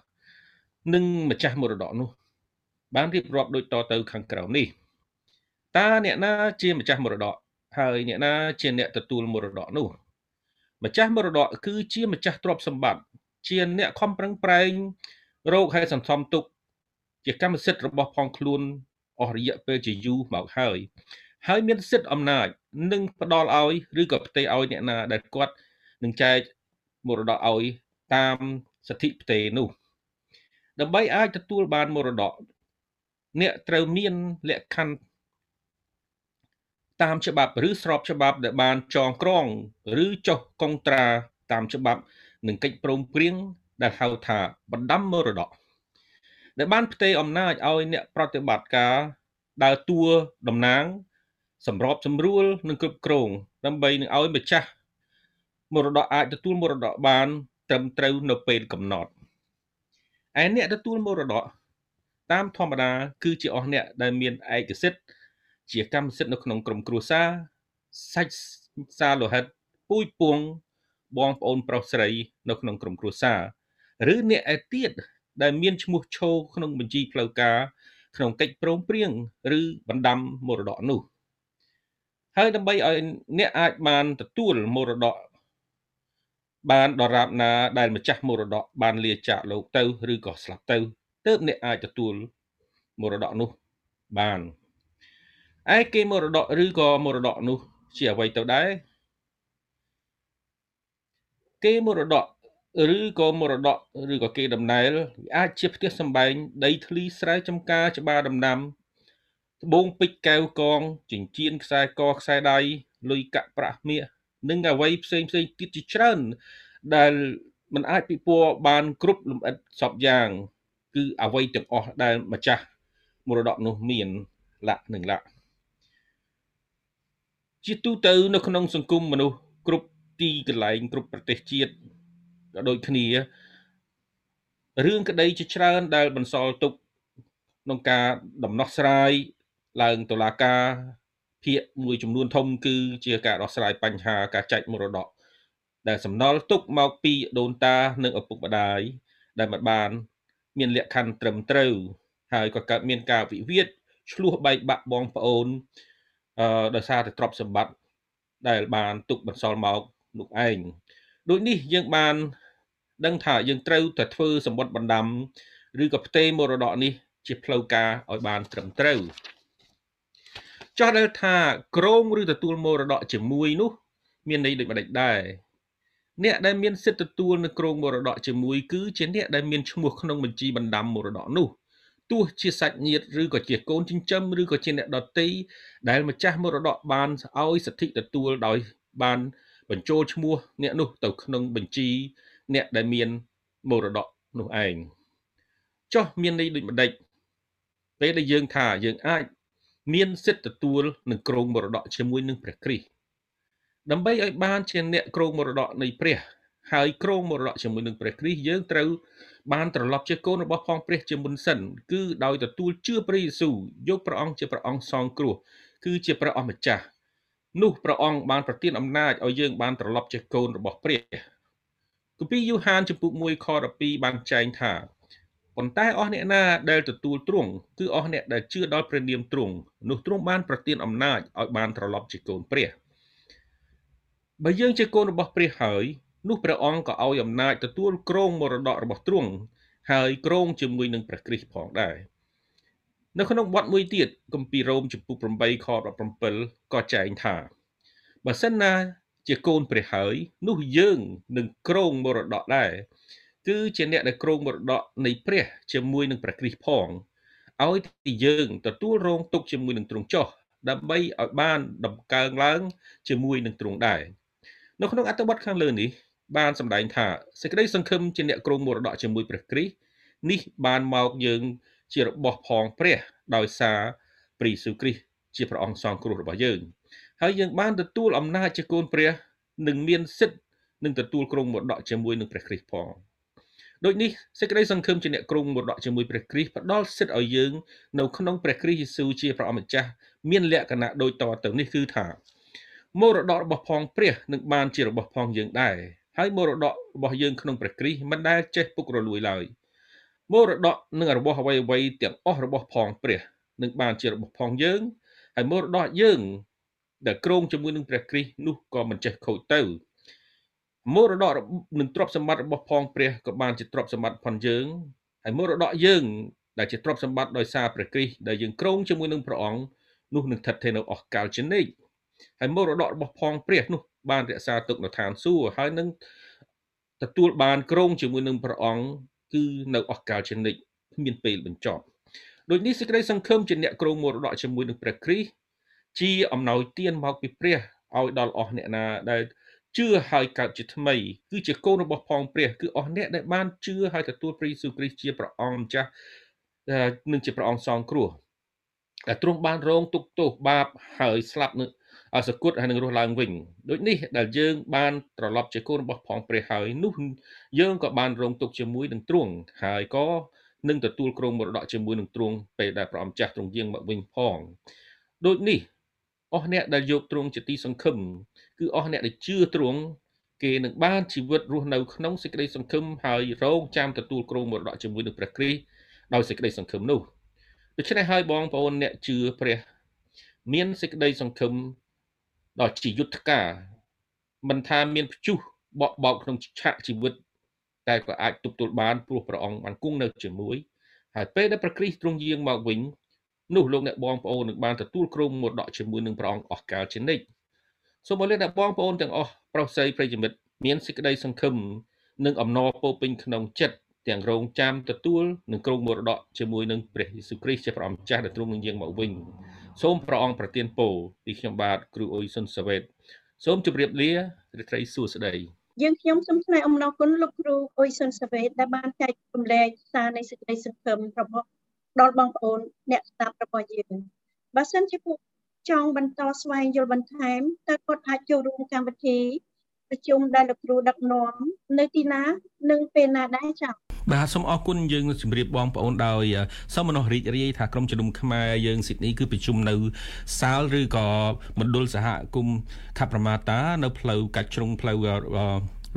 និងម្ចាស់មរតកនោះ បានរៀបរាប់ដូចតទៅខាងក្រោមនេះតើអ្នកណាជាម្ចាស់មរតកហើយអ្នកណាជាអ្នកទទួលមរតកនោះម្ចាស់មរតកគឺជាម្ចាស់ទ្រព្យសម្បត្តិជាអ្នកខំប្រឹងប្រែងរកហើយសន្សំទុកជាកម្មសិទ្ធិរបស់ផងខ្លួន អស់រយៈពេលជាយូរមកហើយហើយមានសិទ្ធិអំណាចនឹងផ្ដល់ឲ្យឬក៏ផ្ទេរឲ្យអ្នកណាដែលគាត់នឹងចែកមរតកឲ្យតាមសិទ្ធិផ្ទេរនោះដើម្បីអាចទទួលបានមរតកអ្នកត្រូវមានលក្ខខណ្ឌតាមច្បាប់ឬស្របច្បាប់ដែលបានចងក្រង ឬចុះកុងត្រាតាមច្បាប់និងកិច្ចព្រមព្រៀងដែលហៅថាបណ្ដាំមរតក ដែលបានផ្ទេរអំណាចឲ្យអ្នកប្រតិបត្តិការដើរតួតំណាង សម្របសម្រួលនិងគ្រប់គ្រងដើម្បីនឹងឲ្យម្ចាស់មរតកអាចទទួលមរតកបានត្រឹមត្រូវនៅពេលកំណត់ឯអ្នកទទួលមរតកតាមធម្មតាគឺជាអស់អ្នកដែលមានឯកសិទ្ធិជាកម្មសិទ្ធិនៅក្នុងក្រុមគ្រួសារសាច់សាលោហិតពូជពងបងប្អូនប្រុសស្រី នៅក្នុងក្រុមគ្រួសារឬអ្នកឯទៀត ដែលមានឈ្មោះឈរក្នុងបញ្ជីផ្លូវការក្នុងកិច្ចព្រមព្រៀងឬបណ្ដាំមរតកនោះហើយដើម្បីឲ្យអ្នកអាចបានទទួលមរតកបានដរាបណាដែលម្ចាស់មរតកបានលាចាកលោកទៅឬក៏ស្លាប់ទៅទើបអ្នកអាចទទួលមរតកនោះបានឯគេមរតកឬក៏មរតកនោះជាអ្វីទៅដែរគេមរតក ឬក៏មរតកឬក៏គេដំណែលអាចជាផ្ទះសម្បែងដីធ្លីស្រែចម្ការច្បារដំណាំត្បូងពេជ្រកែវកងចិញ្ចៀនខ្សែកខ្សែដៃលុយកាក់ប្រាក់មាសនិងអ្វីផ្សេងផ្សេងទៀតជាច្រើន ដែលมันអាចពិពណ៌បានគ្រប់លំអិតសពយ៉ាង គឺអ្វីទាំងអស់ដែលម្ចាស់មរតកនោះមានលក្ខនិងលក្ខជាទូទៅនៅក្នុងសង្គមមនុស្សគ្រប់ទីកន្លែងគ្រប់ប្រទេសជាតិ ក៏ដូចគ្នារឿងក្តីជាច្រើនដែលបន្សល់ទុកក្នុងការដំណោះស្រាយឡើងតុលាការភាគមួយចំនួនធំគឺជាការដោះស្រាយបញ្ហាការចែកម្រតកដែលសំណល់ទុកមកពីដូនតា និងឪពុកម្ដាយដែលមិនបាន មានលក្ខខណ្ឌត្រឹមត្រូវហើយក៏កើតមានការវិវាទឆ្លោះបែកបាក់បងប្អូនអឺដោយសារតែទ្រព្យសម្បត្តិដែលបានទុកបន្សល់មកនោះឯងដូចនេះយើងបាន ដឹងថាយើងត្រូវតែធ្វើសម្បត្តិបណ្ដាំឬក៏ផ្ទេរមរតកនេះជាផ្លូវការឲ្យបានត្រឹមត្រូវចោះដែលថាក្រងឬទទួលមរតកជាមួយនោះ មានន័យដូចម្ដេចដែរអ្នកដែលមានសិទ្ធិទទួលនៅក្រងមរតកជាមួយគឺជាអ្នកដែលមានឈ្មោះក្នុងបញ្ជីបណ្ដាំមរតកនោះទោះជាសាច់ញាតិឬក៏ជាកូនចិញ្ចឹមឬក៏ជាអ្នកដតីដែលម្ចាស់មរតកបានឲ្យសិទ្ធិទទួលដោយបាន បញ្ចូលឈ្មោះអ្នកនោះទៅក្នុងបញ្ជី អ្នកដែលមានមរតកនោះឯងចុះមានន័យដូចម្ដេចពេលដែលយើងថាយើងអាចមានសិទ្ធិទទួលនឹងគ្រងមរតកជាមួយនឹងព្រះគ្រីស្ទដើម្បីឲ្យបានជាអ្នកគ្រងមរតកនៃព្រះហើយគ្រងមរតកជាមួយនឹងព្រះគ្រីស្ទយើងត្រូវបានត្រឡប់ជាកូនរបស់ផងព្រះជាមុនសិនគឺដោយទទួលជឿព្រះយេស៊ូវយកព្រះអង្គជាព្រះអង្គសងគ្រោះគឺជាព្រះអម្ចាស់នោះព្រះអង្គបានប្រទានអំណាចឲ្យយើងបានត្រឡប់ជាកូនរបស់ព្រះ គម្ពីរយូហានចំពុក1ខ12បានចែងថាប៉ុន្តែអស់អ្នកណាដែលទទួលទ្រង់គឺអស់អ្នកដែលជឿដល់ព្រះនាមទ្រង់នោះទ្រង់បានប្រទានអំណាចឲ្យបានត្រឡប់ជាកូនព្រះបើយើងជាកូនរបស់ព្រះហើយនោះព្រះអង្គក៏ឲ្យអំណាចទទួលគ្រងមរតករបស់ទ្រង់ហើយគ្រងជាមួយនឹងព្រះគ្រីស្ទផងដែរនៅក្នុងបទមួយទៀតគម្ពីររ៉ូមចំពុក8ខ17ក៏ចែងថាបើសិនណា ជាកូនព្រះហើយ នោះយើងនឹងគ្រងមរតកដែរគឺជាអ្នកដែលគ្រងមរតកនៃព្រះជាមួយនឹងព្រះគ្រីស្ទផងឲ្យទីយើងទទួលរងទុកជាមួយនឹងទ្រង់ចោះដើម្បីឲ្យបានដំកើងឡើងជាមួយនឹងទ្រង់ដែរនៅក្នុងអត្ថបទខាងលើនេះបានសម្ដែងថាសេចក្តីសង្ឃឹមជាអ្នកគ្រងមរតកជាមួយព្រះគ្រីស្ទនេះបានមកយើងជារបស់ផងព្រះដោយសារព្រះយេស៊ូវគ្រីស្ទជាព្រះអង្គសងគ្រោះរបស់យើង ហើយយើងបានទទួលអំណាចជាកូនព្រះនិងមានសិទ្ធិនឹងទទួលគ្រងមរតកជាមួយនឹងព្រះគ្រីស្ទផងដូចនេះសេចក្តីសង្ឃឹមជាអ្នកគ្រងមរតកជាមួយព្រះគ្រីស្ទផ្ដល់សិទ្ធិឲ្យយើងនៅក្នុងព្រះគ្រីស្ទយេស៊ូវជាព្រះអម្ចាស់មានលក្ខណៈដូចតទៅនេះគឺថាមរតករបស់ផងព្រះនឹងបានជារបស់ផងយើងដែរហើយមរតករបស់យើងក្នុងព្រះគ្រីស្ទមិនដែលចេះពុករលួយឡើយមរតកនិងរបស់អ្វីអ្វីទាំងអស់របស់ផងព្រះនឹងបានជារបស់ផងយើងហើយមរតកយើង ដែលគ្រងជាមួយនឹងព្រះគ្រីស្ទនោះក៏មិនចេះខូចទៅមរតកនិងទ្រព្យសម្បត្តិរបស់ផងព្រះក៏បានជាទ្រព្យសម្បត្តិផងយើងហើយមរតកយើងដែលជាទ្រព្យសម្បត្តិដោយសារព្រះគ្រីស្ទដែលយើងគ្រងជាមួយនឹងព្រះអង្គនោះនឹងស្ថិតនៅអស់កលជានិច្ចហើយមរតករបស់ផងព្រះនោះបានរក្សាទុកនៅឋានសួគ៌ហើយនឹងទទួលបានគ្រងជាមួយនឹងព្រះអង្គគឺនៅអស់កលជានិច្ចគ្មានពេលបញ្ចប់ដូចនេះសេចក្តីសង្ឃឹមជាអ្នកគ្រងមរតកជាមួយនឹងព្រះគ្រីស្ទ ជាអំណោយទានមកពីព្រះឲ្យដល់អស់អ្នកណាដែលជឿហើយកើតជាថ្មី គឺជាកូនរបស់ផងព្រះគឺអស់អ្នកដែលបានជឿហើយទទួលព្រះយេស៊ូវគ្រីស្ទជាព្រះអង្គម្ចាស់និងជាព្រះអង្គសងគ្រោះដែលទ្រង់បានរងទុក្ខទោសបាបហើយស្លាប់នៅសគត់ហើយនឹងរស់ឡើងវិញដូចនេះដែលយើងបានត្រឡប់ជាកូនរបស់ផងព្រះហើយនោះយើងក៏បានរងទុក្ខជាមួយនឹងទ្រង់ហើយក៏នឹងទទួលគ្រងមរតកជាមួយនឹងទ្រង់ពេលដែលព្រះអង្គចាស់ទ្រង់យាងមកវិញផងដូចនេះ អស់អ្នកដែលយកទ្រង់ជាទីសង្ឃឹមគឺអស់អ្នកដែលជឿទ្រង់គេនឹងបានជីវិតរស់នៅក្នុងសេចក្តីសង្ឃឹមហើយរងចាំទទួលគ្រងមរតកជាមួយនឹងព្រះគ្រីស្ទដោយសេចក្តីសង្ឃឹមនោះដូច្នេះហើយបងប្អូនអ្នកជឿព្រះ មានសេចក្តីសង្ឃឹមដ៏ជាយុទ្ធការមិនថាមានព្យុះបក់បោកក្នុងឆាកជីវិត តែក៏អាចទប់ទល់បានព្រោះព្រះអង្គបានគង់នៅជាមួយហើយពេលដែលព្រះគ្រីស្ទទ្រង់យាងមកវិញ នោះលោកអ្នកបងប្អូននឹងបានទទួលគ្រងមរតកជាមួយនឹងព្រះអង្គអស់កលជានិច្ចសូមឲ្យលោកអ្នកបងប្អូនទាំងអស់ប្រុសស្រីប្រិយមិត្តមានសេចក្តីសង្ឃឹមនិងអំណរពោពេញក្នុងចិត្តទាំងរងចាំទទួលនឹងគ្រងមរតកជាមួយនឹងព្រះយេស៊ូវគ្រីស្ទជាព្រះអង្គចាស់ដែលទ្រង់នឹងយាងមកវិញសូមព្រះអង្គប្រទានពរពីខ្ញុំបាទគ្រូអ៊ុយសុនសាវ៉េតសូមជម្រាបលារីត្រីសួស្តីយើងខ្ញុំសូមថ្លែងអំណរគុណលោកគ្រូអ៊ុយសុនសាវ៉េតដែលបានចែករំលែកសារនៃសេចក្តីសង្ឃឹមរបស់ ដល់បងប្អូនអ្នកស្ដាប់របស់យើងបើសិនជាពួកចង់បន្តស្វែងយល់បន្ថែមតើគាត់អាចចូលរួមកម្មវិធីប្រជុំដែលលោកគ្រូដឹកនាំនៅទីណា និងពេលណាដែរចា៎បាទសូមអរគុណយើងជម្រាបបងប្អូនដោយសូមមនោរីករាយថាក្រុមជំនុំខ្មែរយើងស៊ីដនីគឺប្រជុំនៅសាលឬក៏មណ្ឌលសហគមន៍ខាប់ប្រមាតា នៅផ្លូវកាច់ជ្រុងផ្លូវ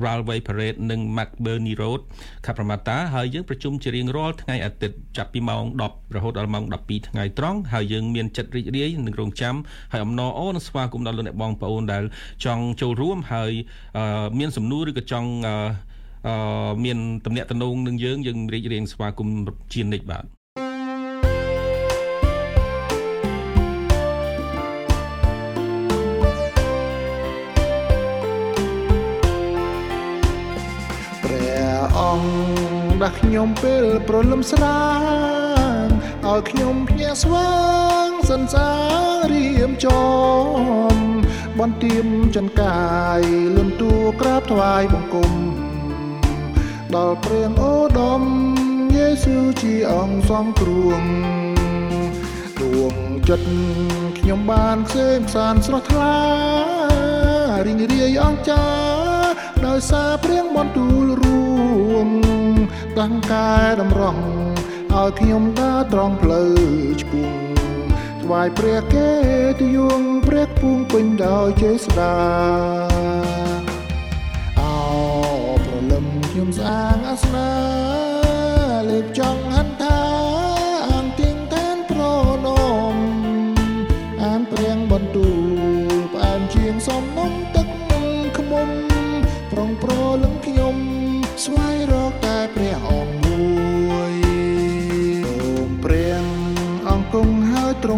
Railway Parade និង McBurney Road ខាប់ប្រមាតាហើយយើងប្រជុំជារៀងរាល់ថ្ងៃអាទិត្យចាប់ពីម៉ោង10រហូតដល់ម៉ោង12ថ្ងៃត្រង់ហើយយើងមានចិត្តរីករាយនឹងរងចាំហើយអំណរអូនស្វាគមន៍ដល់លោកអ្នកបងប្អូនដែលចង់ចូលរួមហើយមានសំណួរឬក៏ចង់អឺមានតំណែងតំណងនឹងយើងយើងរីករាយស្វាគមន៍ជានិច្ចបាទ ដាស់ខ្ញុំពេលប្រលឹមស្រាងឲ្យខ្ញុំភ្ញាក់ស្វាងសន្សាររៀមចំបន្ទាមចង្កាយលន់តួក្រាបថ្វាយបង្គំដល់ព្រះអូដំយេស៊ូជាអង្គសង្គ្រោះដួងចិត្តខ្ញុំបានខ្សេមសានស្រស់ថ្លារីងរាយអង្ចា ដោយសារព្រះបន្ទូលរួមតាំងកែតម្រង់ឲ្យខ្ញុំដើរត្រង់ផ្លូវឆ្ពោះថ្វាយព្រះកេតយងព្រះពួងពេញដោយចេស្តាអោប្រលឹមខ្ញុំស្អាងអាសនាលេបច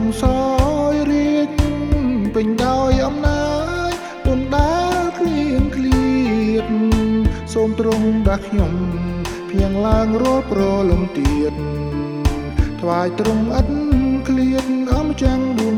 ង់សោយរាជពេញដោយអំណាចពុំដែលគ្លៀងគ្លៀតសូមទ្រង់ដាស់ខ្ញុំភៀងឡើងរាល់ប្រលំទៀតថ្វាយទ្រង់ឥតគ្លៀតអំចាំងដួង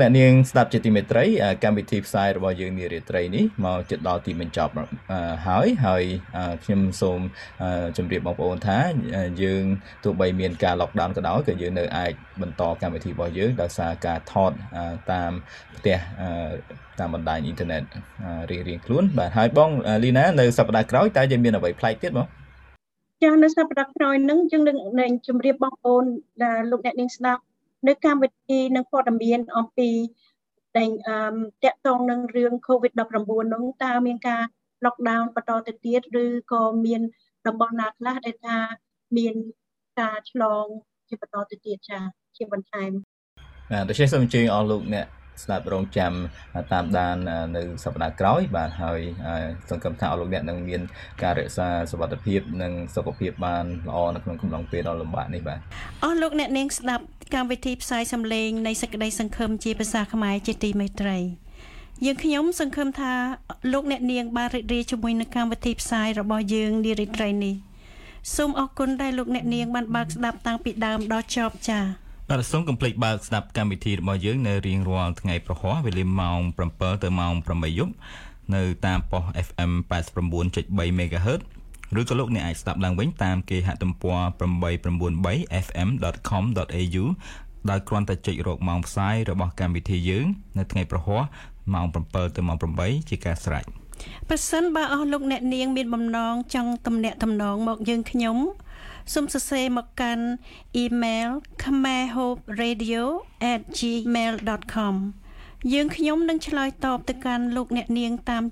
អស់លោកអ្នកនាងស្ដាប់ជាទីមេត្រីកម្មវិធីផ្សាយរបស់យើងនារាត្រីនេះមកជិតដល់ទីបញ្ចប់ហើយហើយខ្ញុំសូមជម្រាបបងប្អូនថាយើងទោះបីមានការ lockdown ក៏ដោយក៏យើងនៅអាចបន្តកម្មវិធីរបស់យើងដោយសារការថតតាមផ្ទះតាមបណ្ដាញអ៊ីនធឺណិតរៀងៗខ្លួនបាទហើយបងលីណានៅសប្តាហ៍ក្រោយតើយើងមានអ្វីប្លែកទៀតបងចានៅសប្តាហ៍ក្រោយនឹងយើងនឹងជម្រាបបងប្អូនលោកអ្នកនាងស្ដាប់ នៅកម្មវិធីនឹងព័ត៌មានអំពីតែអឺតកតងនឹងរឿង COVID-19 នោះតើមានការ lockdown បន្តទៅទៀតឬក៏មានតំបន់ណាខ្លះដែលថាមានការឆ្លងជាបន្តទៅទៀតចាជាបន្ថែមបាទដូច្នេះសូមអញ្ជើញអស់លោកអ្នក ស្ដាប់រងចាំតាមដាននៅសប្តាហ៍ក្រោយបាទហើយសង្ឃឹមថាអស់លោកអ្នកនឹងមានការរក្សាសុខភាព និងសុខភាពបានល្អនៅក្នុងកំឡុងពេលដ៏លំបាកនេះបាទអស់លោកអ្នកនាងស្ដាប់កម្មវិធីផ្សាយសម្លេងនៃសេចក្តីសង្ឃឹមជាភាសាខ្មែរជាទីមេត្រីយើងខ្ញុំសង្ឃឹមថាលោកអ្នកនាងបានរីករាយជាមួយនឹងកម្មវិធីផ្សាយរបស់យើងនារីត្រីនេះសូមអរគុណដែលលោកអ្នកនាងបានបើកស្ដាប់តាំងពីដើមដល់ចប់ចា៎ បាទសូមកុំភ្លេចបើកស្ដាប់កម្មវិធីរបស់យើងនៅរៀងរាល់ថ្ងៃប្រហ័សវេលាម៉ោង7ទៅម៉ោង8យប់នៅតាមប៉ុស FM 89.3 MHz ឬក៏លោកអ្នកអាចស្ដាប់ឡើងវិញតាមគេហទំព័រ 893fm.com.au ដោយគ្រាន់តែចុចរកម៉ោងផ្សាយរបស់កម្មវិធីយើង នៅថ្ងៃប្រហ័សម៉ោង7ទៅម៉ោង8ជាការស្រេចប្រសិនបើអស់លោកអ្នកនាងមានបំណងចង់ទំនាក់ទំនងមកយើងខ្ញុំ សូមសរសេរមកកាន់ email khmerhoperadio@gmail.com យើងខ្ញុំនឹងឆ្លើយតបទៅកាន់លោកអ្នកនាងតាម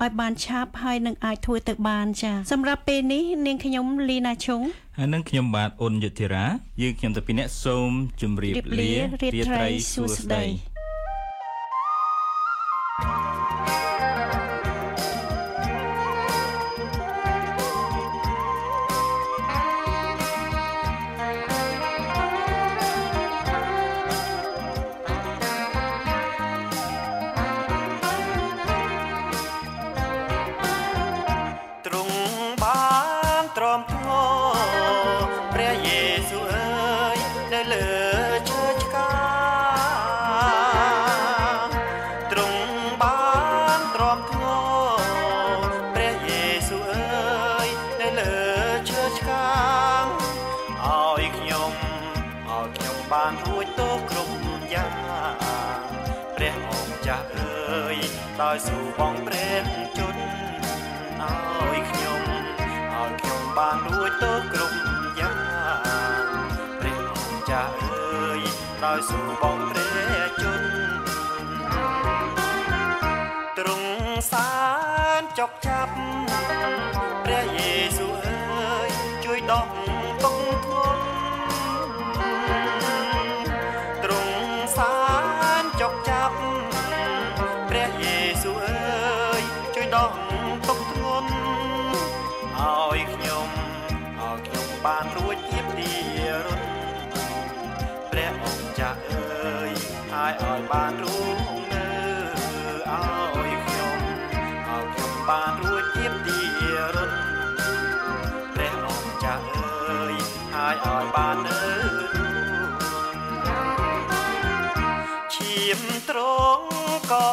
ឲ្យបានឆាប់ហើយនឹងអាចធ្វើទៅបានចាសម្រាប់ពេលនេះនាងខ្ញុំលីណាឈុងហើយនឹងខ្ញុំបាទអ៊ុនយុធិរាយើងខ្ញុំទៅពីអ្នកសូមជម្រាបលារាត្រីសួស្តីដោ យ បានរួចទៅគ្រប់យ៉ាងព្រះអង្គចាស់អើយដោយស៊ូបងព្រះ ឲ្យបានរួចនៅឲ្យខ្ញុំឲ្យខ្ញុំបានរួចទៀតទីរុនព្រះអង្គចាស់អើយហើយឲ្យបាននៅឈាមត្រង់ក៏